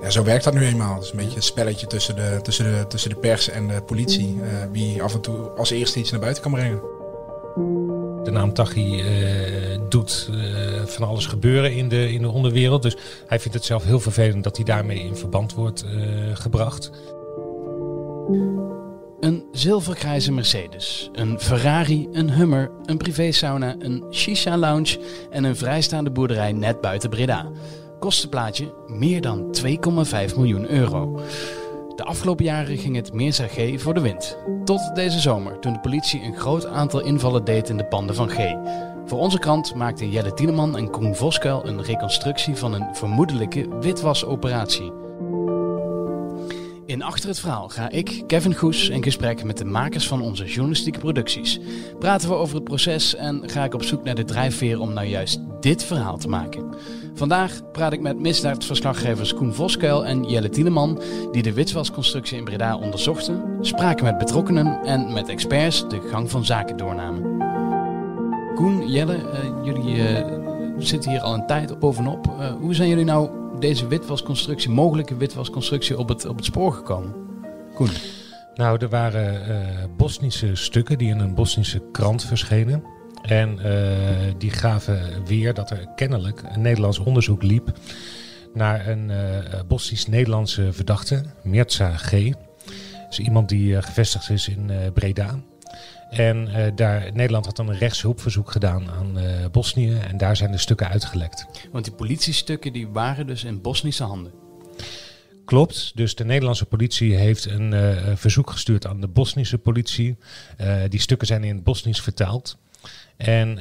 Ja, zo werkt dat nu eenmaal. Het is een beetje een spelletje tussen de, tussen de, tussen de pers en de politie. Uh, wie af en toe als eerste iets naar buiten kan brengen. De naam Taghi uh, doet uh, van alles gebeuren in de, in de onderwereld. Dus hij vindt het zelf heel vervelend dat hij daarmee in verband wordt gebracht. Een zilvergrijze Mercedes, een Ferrari, een Hummer, een privésauna, een shisha-lounge en een vrijstaande boerderij net buiten Breda. Kostenplaatje meer dan 2,5 miljoen euro. De afgelopen jaren ging het Mirza G voor de wind. Tot deze zomer, toen de politie een groot aantal invallen deed in de panden van G. Voor onze krant maakten Jelle Tieneman en Koen Voskuil een reconstructie van een vermoedelijke witwasoperatie. In Achter het Verhaal ga ik, Kevin Goes, in gesprek met de makers van onze journalistieke producties. Praten we over het proces en ga ik op zoek naar de drijfveer om nou juist dit verhaal te maken. Vandaag praat ik met misdaadverslaggevers Koen Voskuil en Jelle Tieneman, die de witwasconstructie in Breda onderzochten, spraken met betrokkenen en met experts de gang van zaken doornamen. Koen, Jelle, uh, jullie uh, zitten hier al een tijd bovenop. Uh, hoe zijn jullie nou deze witwasconstructie, mogelijke witwasconstructie, op het, op het spoor gekomen? Koen. Nou, er waren Bosnische stukken die in een Bosnische krant verschenen. En uh, die gaven weer dat er kennelijk een Nederlands onderzoek liep naar een uh, Bosnisch-Nederlandse verdachte, Mirza G. Dus iemand die uh, gevestigd is in Breda. En daar, Nederland had dan een rechtshulpverzoek gedaan aan Bosnië en daar zijn de stukken uitgelekt. Want die politiestukken die waren dus in Bosnische handen? Klopt, dus de Nederlandse politie heeft een verzoek gestuurd aan de Bosnische politie. die stukken zijn in het Bosnisch vertaald. En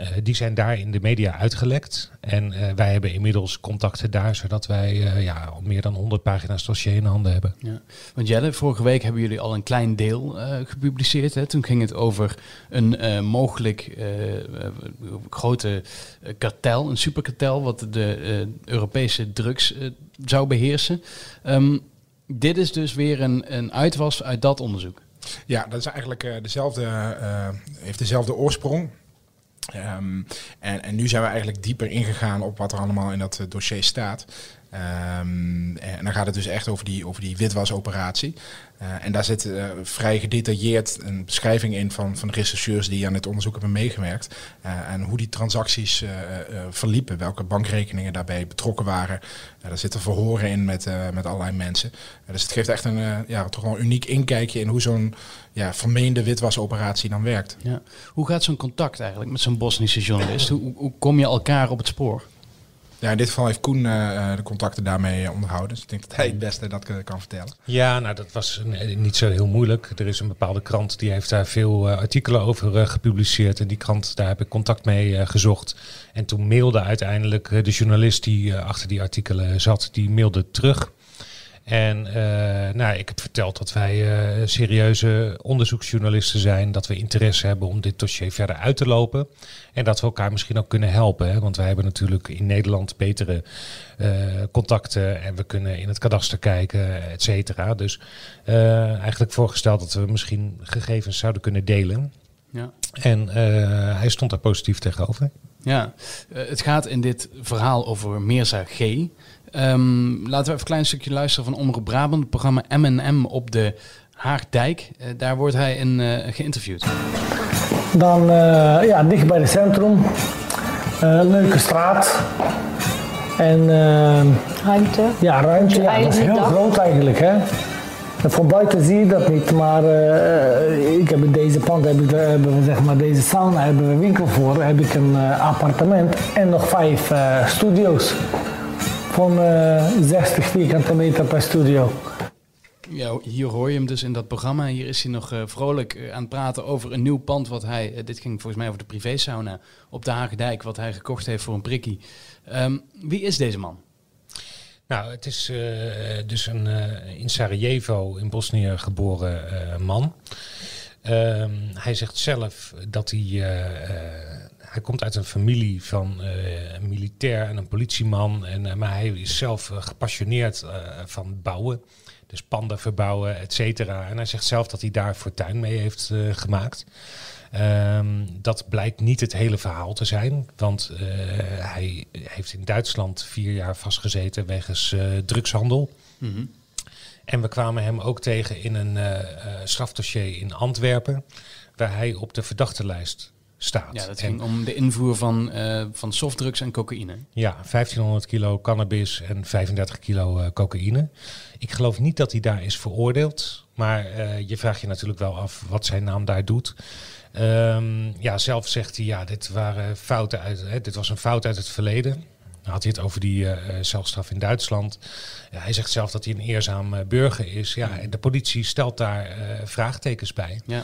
uh, die zijn daar in de media uitgelekt. En uh, wij hebben inmiddels contacten daar, zodat wij uh, ja, meer dan 100 pagina's dossier in handen hebben. Ja. Want Jelle, vorige week hebben jullie al een klein deel gepubliceerd. Hè? Toen ging het over een mogelijk grote kartel, een superkartel, wat de Europese drugs zou beheersen. Um, dit is dus weer een, een uitwas uit dat onderzoek. Ja, dat is eigenlijk uh, dezelfde, uh, heeft dezelfde oorsprong. Um, en, en nu zijn we eigenlijk dieper ingegaan op wat er allemaal in dat uh, dossier staat. Um, en dan gaat het dus echt over die, over die witwasoperatie. Uh, en daar zit uh, vrij gedetailleerd een beschrijving in van, van de rechercheurs die aan het onderzoek hebben meegewerkt. En hoe die transacties verliepen, welke bankrekeningen daarbij betrokken waren. daar zitten verhoren in met, met allerlei mensen. dus het geeft echt een ja, toch een uniek inkijkje in hoe zo'n ja, vermeende witwasoperatie dan werkt. Ja. Hoe gaat zo'n contact eigenlijk met zo'n Bosnische journalist? Hoe, hoe kom je elkaar op het spoor? Ja, in dit geval heeft Koen uh, de contacten daarmee onderhouden. Dus ik denk dat hij het beste dat kan vertellen. Ja, nou dat was niet zo heel moeilijk. Er is een bepaalde krant die heeft daar veel uh, artikelen over uh, gepubliceerd. En die krant, daar heb ik contact mee gezocht. En toen mailde uiteindelijk de journalist die achter die artikelen zat, die mailde terug. En uh, nou, ik heb verteld dat wij uh, serieuze onderzoeksjournalisten zijn. Dat we interesse hebben om dit dossier verder uit te lopen. En dat we elkaar misschien ook kunnen helpen. Hè? Want wij hebben natuurlijk in Nederland betere uh, contacten. En we kunnen in het kadaster kijken, et cetera. Dus eigenlijk voorgesteld dat we misschien gegevens zouden kunnen delen. Ja. En hij stond daar positief tegenover. Ja, het gaat in dit verhaal over Mirza G. Um, laten we even een klein stukje luisteren van Omroep Brabant, het programma M&M op de Haagdijk. Uh, daar wordt hij in uh, geïnterviewd. Dan uh, ja, dicht bij het centrum. leuke straat. En, ruimte. Ja, ruimte. Ja, dat is heel groot eigenlijk. Hè? En van buiten zie je dat niet, maar ik heb in deze pand heb ik, hebben we zeg maar deze sauna hebben we winkel voor, heb ik een appartement en nog vijf studio's van uh, 60 vierkante meter per studio. Ja, hier hoor je hem dus in dat programma. Hier is hij nog uh, vrolijk uh, aan het praten over een nieuw pand wat hij, uh, dit ging volgens mij over de privésauna op de Hagedijk, wat hij gekocht heeft voor een prikkie. Um, wie is deze man? Nou, het is dus een in Sarajevo in Bosnië geboren man. Um, hij zegt zelf dat hij hij komt uit een familie van uh, een militair en een politieman. En, uh, maar hij is zelf uh, gepassioneerd van bouwen. Dus panden verbouwen, et cetera. En hij zegt zelf dat hij daar fortuin mee heeft gemaakt. Um, dat blijkt niet het hele verhaal te zijn. Want hij heeft in Duitsland vier jaar vastgezeten wegens drugshandel. Mhm. En we kwamen hem ook tegen in een strafdossier in Antwerpen, waar hij op de verdachtenlijst staat. Ja, dat En- ging om de invoer van, eh, van softdrugs en cocaïne. Ja, 1500 kilo cannabis en 35 kilo eh, cocaïne. Ik geloof niet dat hij daar is veroordeeld. Maar eh, je vraagt je natuurlijk wel af wat zijn naam daar doet. Ehm, ja, zelf zegt hij, ja, dit, waren fouten uit, hè, dit was een fout uit het verleden. Dan had hij het over die eh, celstraf in Duitsland. Ja, hij zegt zelf dat hij een eerzaam burger is. Ja, en de politie stelt daar vraagtekens bij Ja.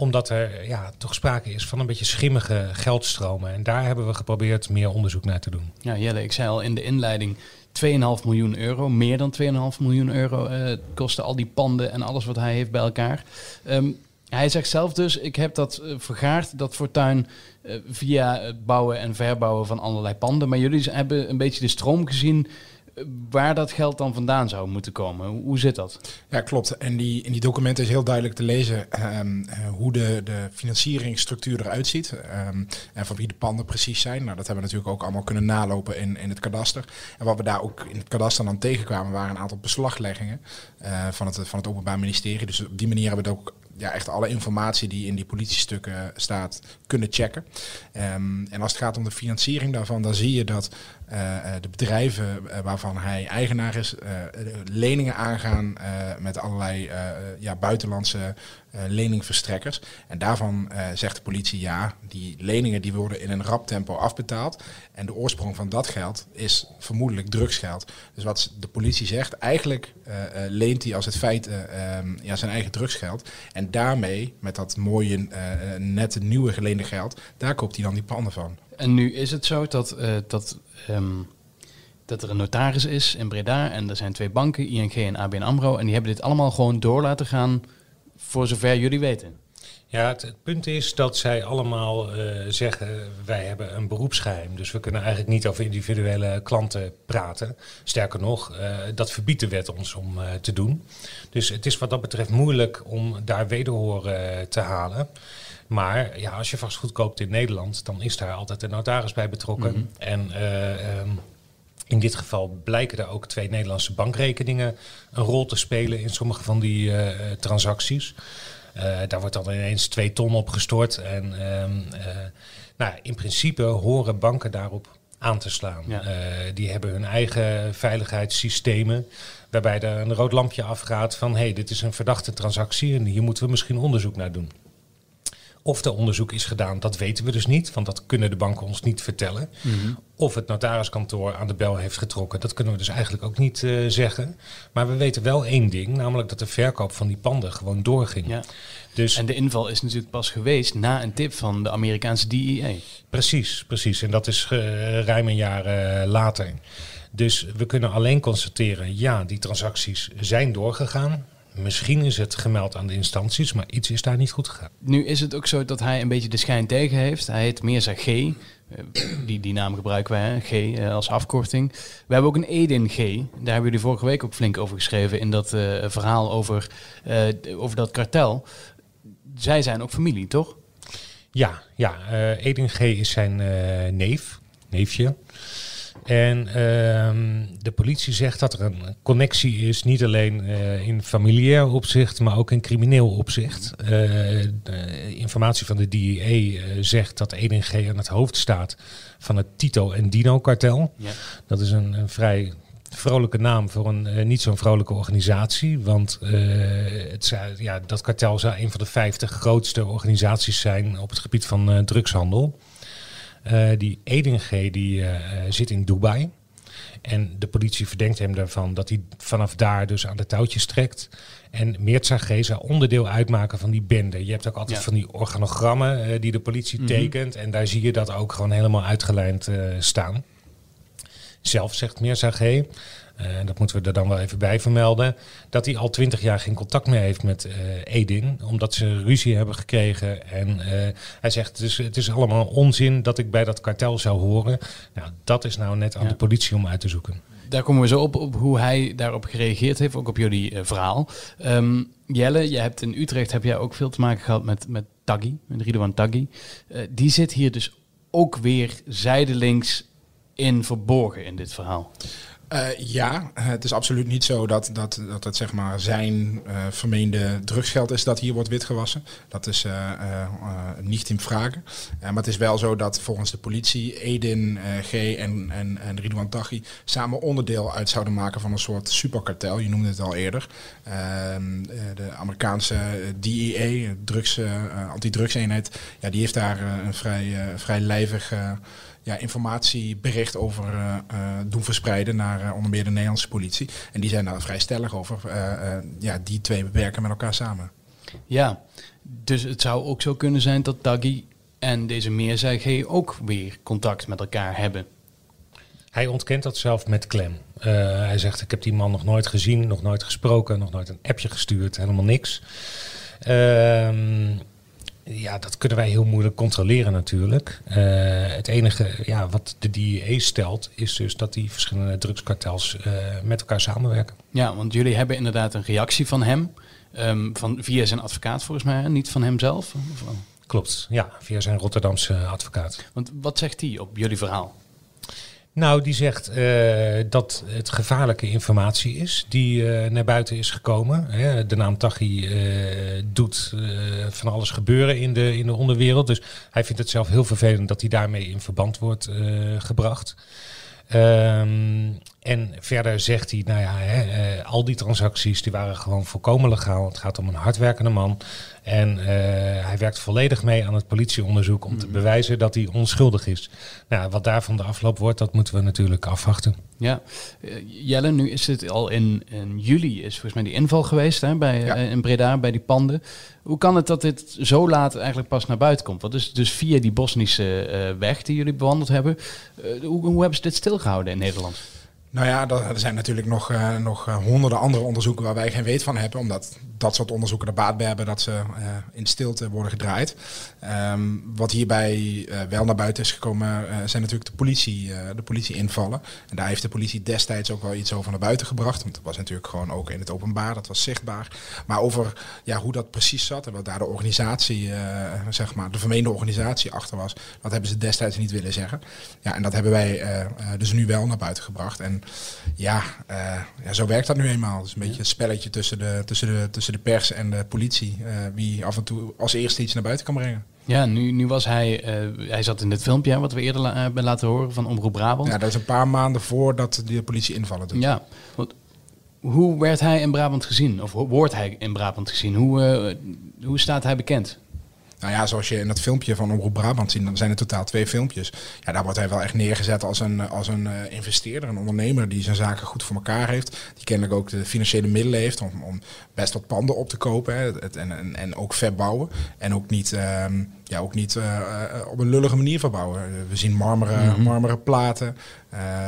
Omdat er ja, toch sprake is van een beetje schimmige geldstromen. En daar hebben we geprobeerd meer onderzoek naar te doen. ja, Jelle, ik zei al in de inleiding 2,5 miljoen euro. Meer dan 2,5 miljoen euro eh, kosten al die panden en alles wat hij heeft bij elkaar. Ehm, hij zegt zelf dus, ik heb dat eh, vergaard, dat fortuin, eh, via het bouwen en verbouwen van allerlei panden. Maar jullie hebben een beetje de stroom gezien waar dat geld dan vandaan zou moeten komen. Hoe, zit dat? Ja, klopt. En die, in die documenten is heel duidelijk te lezen ehm, eh, hoe de, de financieringsstructuur eruit ziet. ehm, en van wie de panden precies zijn. Nou, dat hebben we natuurlijk ook allemaal kunnen nalopen in, in het kadaster. En wat we daar ook in het kadaster dan tegenkwamen, waren een aantal beslagleggingen eh, van, het, van het Openbaar Ministerie. Dus op die manier hebben we het ook ja, echt alle informatie die in die politiestukken staat kunnen checken. Ehm, en als het gaat om de financiering daarvan, dan zie je dat eh, eh, de bedrijven eh, waarvan hij eigenaar is, eh, leningen aangaan eh, met allerlei eh, ja, buitenlandse eh, leningverstrekkers. En daarvan eh, zegt de politie ja, die leningen die worden in een rap tempo afbetaald. En de oorsprong van dat geld is vermoedelijk drugsgeld. Dus wat de politie zegt, eigenlijk eh, eh, leent hij als het feit eh, ehm, ja, zijn eigen drugsgeld. En daarmee, met dat mooie, eh, eh, nette nieuwe geleende geld, daar koopt hij dan die panden van. En nu is het zo dat, eh, dat, ehm, dat er een notaris is in Breda en er zijn twee banken, ING en ABN AMRO. En die hebben dit allemaal gewoon door laten gaan voor zover jullie weten. Ja, het, het punt is dat zij allemaal eh, zeggen, wij hebben een beroepsgeheim. Dus we kunnen eigenlijk niet over individuele klanten praten. Sterker nog, eh, dat verbiedt de wet ons om eh, te doen. Dus het is wat dat betreft moeilijk om daar wederhoor te halen. Maar ja, als je vastgoed koopt in Nederland, dan is daar altijd een notaris bij betrokken. En eh, ehm, in dit geval blijken er ook twee Nederlandse bankrekeningen een rol te spelen in sommige van die eh, transacties. Eh, daar wordt dan ineens twee ton op gestort. En ehm, eh, nou, in principe horen banken daarop aan te slaan. Ja. Die hebben hun eigen veiligheidssystemen. Waarbij er een rood lampje afgaat van hé, hey, dit is een verdachte transactie en hier moeten we misschien onderzoek naar doen. Of er onderzoek is gedaan, dat weten we dus niet, want dat kunnen de banken ons niet vertellen. Of het notariskantoor aan de bel heeft getrokken, dat kunnen we dus eigenlijk ook niet eh, zeggen. Maar we weten wel één ding, namelijk dat de verkoop van die panden gewoon doorging. Ja. Dus En de inval is natuurlijk pas geweest na een tip van de Amerikaanse DEA. Precies, precies. En dat is eh, ruim een jaar eh, later. Dus we kunnen alleen constateren, ja, die transacties zijn doorgegaan. Misschien is het gemeld aan de instanties, maar iets is daar niet goed gegaan. Nu is het ook zo dat hij een beetje de schijn tegen heeft. Hij heet Mirza G. Eh, Die, die naam gebruiken wij, hè? G eh, als afkorting. We hebben ook een Edin G. Daar hebben jullie vorige week ook flink over geschreven in dat eh, verhaal over, over dat kartel. Zij zijn ook familie, toch? Ja, ja eh Edin G. is zijn neef, neefje. En ehm, de politie zegt dat er een connectie is, niet alleen eh, in familiair opzicht, maar ook in crimineel opzicht. Eh, de informatie van de DEA eh, zegt dat Edin G. aan het hoofd staat van het Tito en Dino-kartel. Ja. Dat is een, een vrij vrolijke naam voor een eh, niet zo'n vrolijke organisatie. Want eh, het zou, ja, dat kartel zou een van de 50 grootste organisaties zijn op het gebied van eh, drugshandel. Eh, die Edin G. die eh, zit in Dubai. En de politie verdenkt hem daarvan dat hij vanaf daar dus aan de touwtjes trekt. En Mirza G. zou onderdeel uitmaken van die bende. Je hebt ook altijd Ja. van die organogrammen eh, die de politie Mhm. tekent. En daar zie je dat ook gewoon helemaal uitgelijnd staan. Zelf zegt Mirza G. eh, En dat moeten we er dan wel even bij vermelden. Dat hij al twintig jaar geen contact meer heeft met eh, Edin. Omdat ze ruzie hebben gekregen. En eh, hij zegt, dus, het is allemaal onzin dat ik bij dat kartel zou horen. Nou, dat is nou net aan Ja. de politie om uit te zoeken. Daar komen we zo op, op hoe hij daarop gereageerd heeft, ook op jullie eh, verhaal. Ehm, Jelle, je hebt in Utrecht heb jij ook veel te maken gehad met, met Taggi, met Ridwan Taggi. Eh, die zit hier dus ook weer zijdelings in verborgen in dit verhaal? Uh, ja, het is absoluut niet zo dat, dat, dat het zeg maar zijn uh, vermeende drugsgeld is dat hier wordt witgewassen. Dat is uh, niet in vragen. maar het is wel zo dat volgens de politie Edin G en, en, en Ridwan Taghi samen onderdeel uit zouden maken van een soort superkartel. Je noemde het al eerder. Ehm, de Amerikaanse DEA, drugs, antidrugseenheid, ja, die heeft daar een vrij, vrij lijvig ja, informatiebericht over uh, doen verspreiden naar uh, onder meer de Nederlandse politie. En die zijn daar vrij stellig over. ja, die twee werken met elkaar samen. Ja, dus het zou ook zo kunnen zijn dat Daggy en deze Meerzij ook weer contact met elkaar hebben. Hij ontkent dat zelf met klem. hij zegt, ik heb die man nog nooit gezien, nog nooit gesproken, nog nooit een appje gestuurd, helemaal niks. Ehm ja, dat kunnen wij heel moeilijk controleren natuurlijk. Uh, het enige ja, wat de DEA stelt is dus dat die verschillende drugskartels uh, met elkaar samenwerken. Ja, want jullie hebben inderdaad een reactie van hem, um, van, via zijn advocaat volgens mij, niet van hemzelf? Klopt, ja, via zijn Rotterdamse advocaat. Want wat zegt hij op jullie verhaal? Nou, die zegt uh, dat het gevaarlijke informatie is die uh, naar buiten is gekomen. Hè, de naam Tachi uh, doet van alles gebeuren in de, in de onderwereld. Dus hij vindt het zelf heel vervelend dat hij daarmee in verband wordt gebracht. Um, en verder zegt hij, nou ja, hè, al die transacties die waren gewoon volkomen legaal. Het gaat om een hardwerkende man. En uh, hij werkt volledig mee aan het politieonderzoek om te mhm. bewijzen dat hij onschuldig is. Nou, wat daarvan de afloop wordt, dat moeten we natuurlijk afwachten. Ja, uh, Jelle, nu is het al in, in, juli, is volgens mij die inval geweest hè, bij, ja. uh, in Breda, bij die panden. Hoe kan het dat dit zo laat eigenlijk pas naar buiten komt? Want dus, dus via die Bosnische weg die jullie bewandeld hebben, hoe, hoe hebben ze dit stilgehouden in Nederland? Nou ja, er zijn natuurlijk nog, uh, nog uh, honderden andere onderzoeken waar wij geen weet van hebben. Omdat dat soort onderzoeken de baat bij hebben dat ze uh, in stilte worden gedraaid. Um, wat hierbij wel naar buiten is gekomen zijn natuurlijk de, politie, de politieinvallen. En daar heeft de politie destijds ook wel iets over naar buiten gebracht. Want dat was natuurlijk gewoon ook in het openbaar, dat was zichtbaar. Maar over ja, hoe dat precies zat en wat daar de organisatie, zeg maar, de vermeende organisatie achter was. Dat hebben ze destijds niet willen zeggen. Ja, en dat hebben wij dus nu wel naar buiten gebracht. En ja, uh, ja, zo werkt dat nu eenmaal. Dus een beetje een spelletje tussen de, tussen de, tussen de pers en de politie. Uh, wie af en toe als eerste iets naar buiten kan brengen. Ja, nu, nu was hij, uh, hij zat in dit filmpje wat we eerder hebben laten horen van Omroep Brabant. Ja, dat is een paar maanden voordat de politie invallen doet. Ja, want hoe werd hij in Brabant gezien? Of wordt hij in Brabant gezien? Hoe, hoe staat hij bekend? Nou ja, zoals je in dat filmpje van Omroep Brabant ziet, dan zijn er totaal twee filmpjes. Ja, daar wordt hij wel echt neergezet als een, als een uh, investeerder, een ondernemer die zijn zaken goed voor elkaar heeft. Die kennelijk ook de financiële middelen heeft om, om best wat panden op te kopen hè, het, en, en, en ook verbouwen. En ook niet... Um, ja, ook niet uh, op een lullige manier verbouwen. We zien marmeren, mm -hmm. marmeren platen.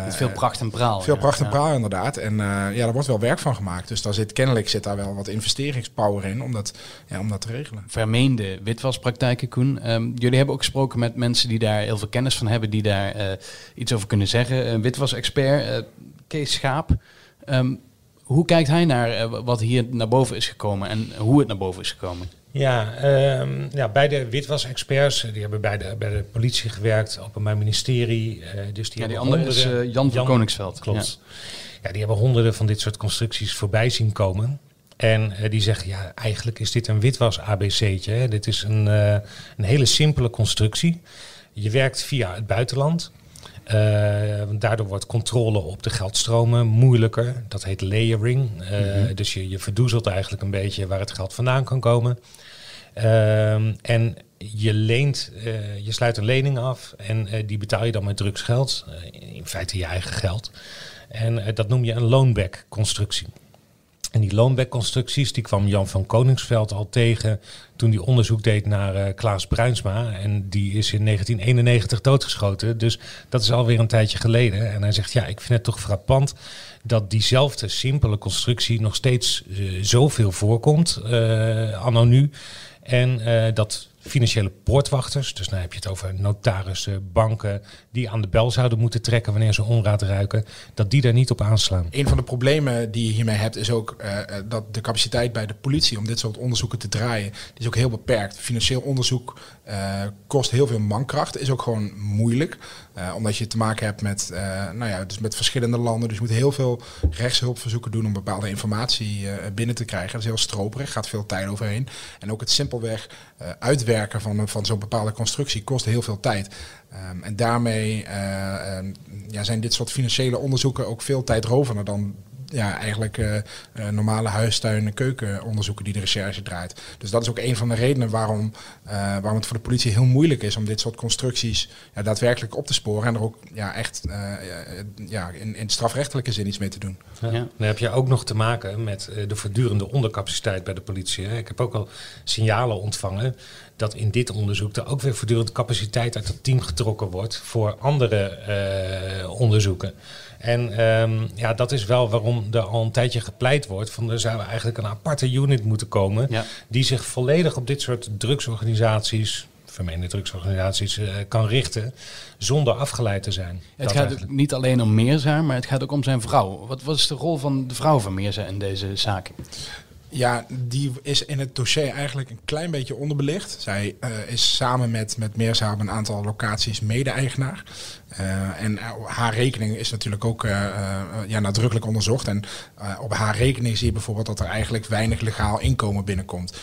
Veel pracht en praal. Veel ja. pracht en praal, inderdaad. En ja, daar wordt wel werk van gemaakt. Dus daar zit kennelijk zit daar wel wat investeringspower in om dat, ja, om dat te regelen. Vermeende witwaspraktijken, Koen. Um, jullie hebben ook gesproken met mensen die daar heel veel kennis van hebben, die daar iets over kunnen zeggen. Een witwasexpert, Kees Schaap. Um, hoe kijkt hij naar wat hier naar boven is gekomen en hoe het naar boven is gekomen? Ja, um, ja, beide witwas-experts, die hebben bij de, bij de politie gewerkt, Openbaar Ministerie. Uh, dus die ja, die andere is uh, Jan van Koningsveld. Klopt. Ja. ja. die hebben honderden van dit soort constructies voorbij zien komen. En uh, die zeggen, ja, eigenlijk is dit een witwas-ABC'tje. Dit is een, een hele simpele constructie. Je werkt via het buitenland. Uh, daardoor wordt controle op de geldstromen moeilijker. Dat heet layering. Uh, mm-hmm. Dus je, je verdoezelt eigenlijk een beetje waar het geld vandaan kan komen. Uh, en je leent, uh, je sluit een lening af en die betaal je dan met drugsgeld. in feite je eigen geld. En dat noem je een loanback constructie. En die loonback-constructies, die kwam Jan van Koningsveld al tegen toen hij onderzoek deed naar uh, Klaas Bruinsma. En die is in 1991 doodgeschoten. Dus dat is alweer een tijdje geleden. En hij zegt, ja, ik vind het toch frappant dat diezelfde simpele constructie nog steeds uh, zoveel voorkomt, uh, anno nu. En dat financiële poortwachters, dus dan heb je het over notarissen, banken, die aan de bel zouden moeten trekken wanneer ze onraad ruiken, dat die daar niet op aanslaan. Een van de problemen die je hiermee hebt is ook uh, dat de capaciteit bij de politie om dit soort onderzoeken te draaien, is ook heel beperkt. Financieel onderzoek uh, kost heel veel mankracht, is ook gewoon moeilijk. Omdat je te maken hebt met, nou ja, dus met verschillende landen. Dus je moet heel veel rechtshulpverzoeken doen om bepaalde informatie binnen te krijgen. Dat is heel stroperig, gaat veel tijd overheen. En ook het simpelweg uitwerken van, van zo'n bepaalde constructie kost heel veel tijd. Ehm, en daarmee ehm, ja, zijn dit soort financiële onderzoeken ook veel tijdrovender dan ja, eigenlijk uh, normale huistuin- en keukenonderzoeken die de recherche draait. Dus dat is ook een van de redenen waarom, uh, waarom het voor de politie heel moeilijk is om dit soort constructies ja, daadwerkelijk op te sporen en er ook ja, echt ja, in, in strafrechtelijke zin iets mee te doen. Ja. Dan heb je ook nog te maken met de voortdurende ondercapaciteit bij de politie. Hè. Ik heb ook al signalen ontvangen dat in dit onderzoek er ook weer voortdurend capaciteit uit het team getrokken wordt voor andere onderzoeken. En um, ja, dat is wel waarom er al een tijdje gepleit wordt van er zou eigenlijk een aparte unit moeten komen die zich volledig op dit soort drugsorganisaties, vermeende drugsorganisaties, uh, kan richten zonder afgeleid te zijn. Het gaat niet alleen om Meerza, maar het gaat ook om zijn vrouw. Wat, is de rol van de vrouw van Meerza in deze zaak? Ja, die is in het dossier eigenlijk een klein beetje onderbelicht. Zij uh, is samen met, met Meerza op een aantal locaties mede-eigenaar. Uh, en haar rekening is natuurlijk ook uh, ja, nadrukkelijk onderzocht. En op haar rekening zie je bijvoorbeeld dat er eigenlijk weinig legaal inkomen binnenkomt.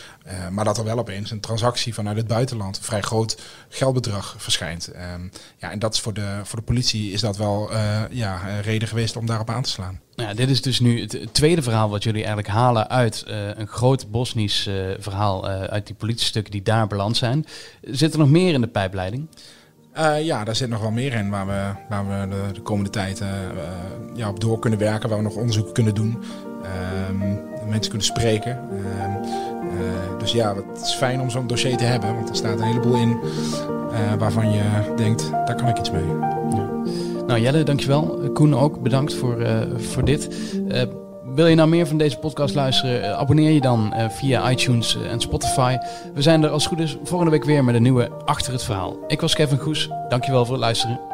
maar dat er wel opeens een transactie vanuit het buitenland, een vrij groot geldbedrag verschijnt. Um, ja, en dat is voor de, voor de politie is dat wel ja, reden geweest om daarop aan te slaan. Nou ja, dit is dus nu het tweede verhaal wat jullie eigenlijk halen uit een groot Bosnisch verhaal uit die politiestukken die daar beland zijn. Zit er nog meer in de pijpleiding? Uh, ja, daar zit nog wel meer in waar we, waar we de, de komende tijd uh, ja, op door kunnen werken, waar we nog onderzoek kunnen doen, uh, mensen kunnen spreken. Ehm, dus ja, het is fijn om zo'n dossier te hebben, want er staat een heleboel in waarvan je denkt, daar kan ik iets mee. Nou Jelle, dankjewel. Koen ook, bedankt voor, voor dit. Wil je nou meer van deze podcast luisteren? Eh, abonneer je dan uh, via iTunes eh, en Spotify. We zijn er als het goed is volgende week weer met een nieuwe Achter het Verhaal. Ik was Kevin Goes. Dankjewel voor het luisteren.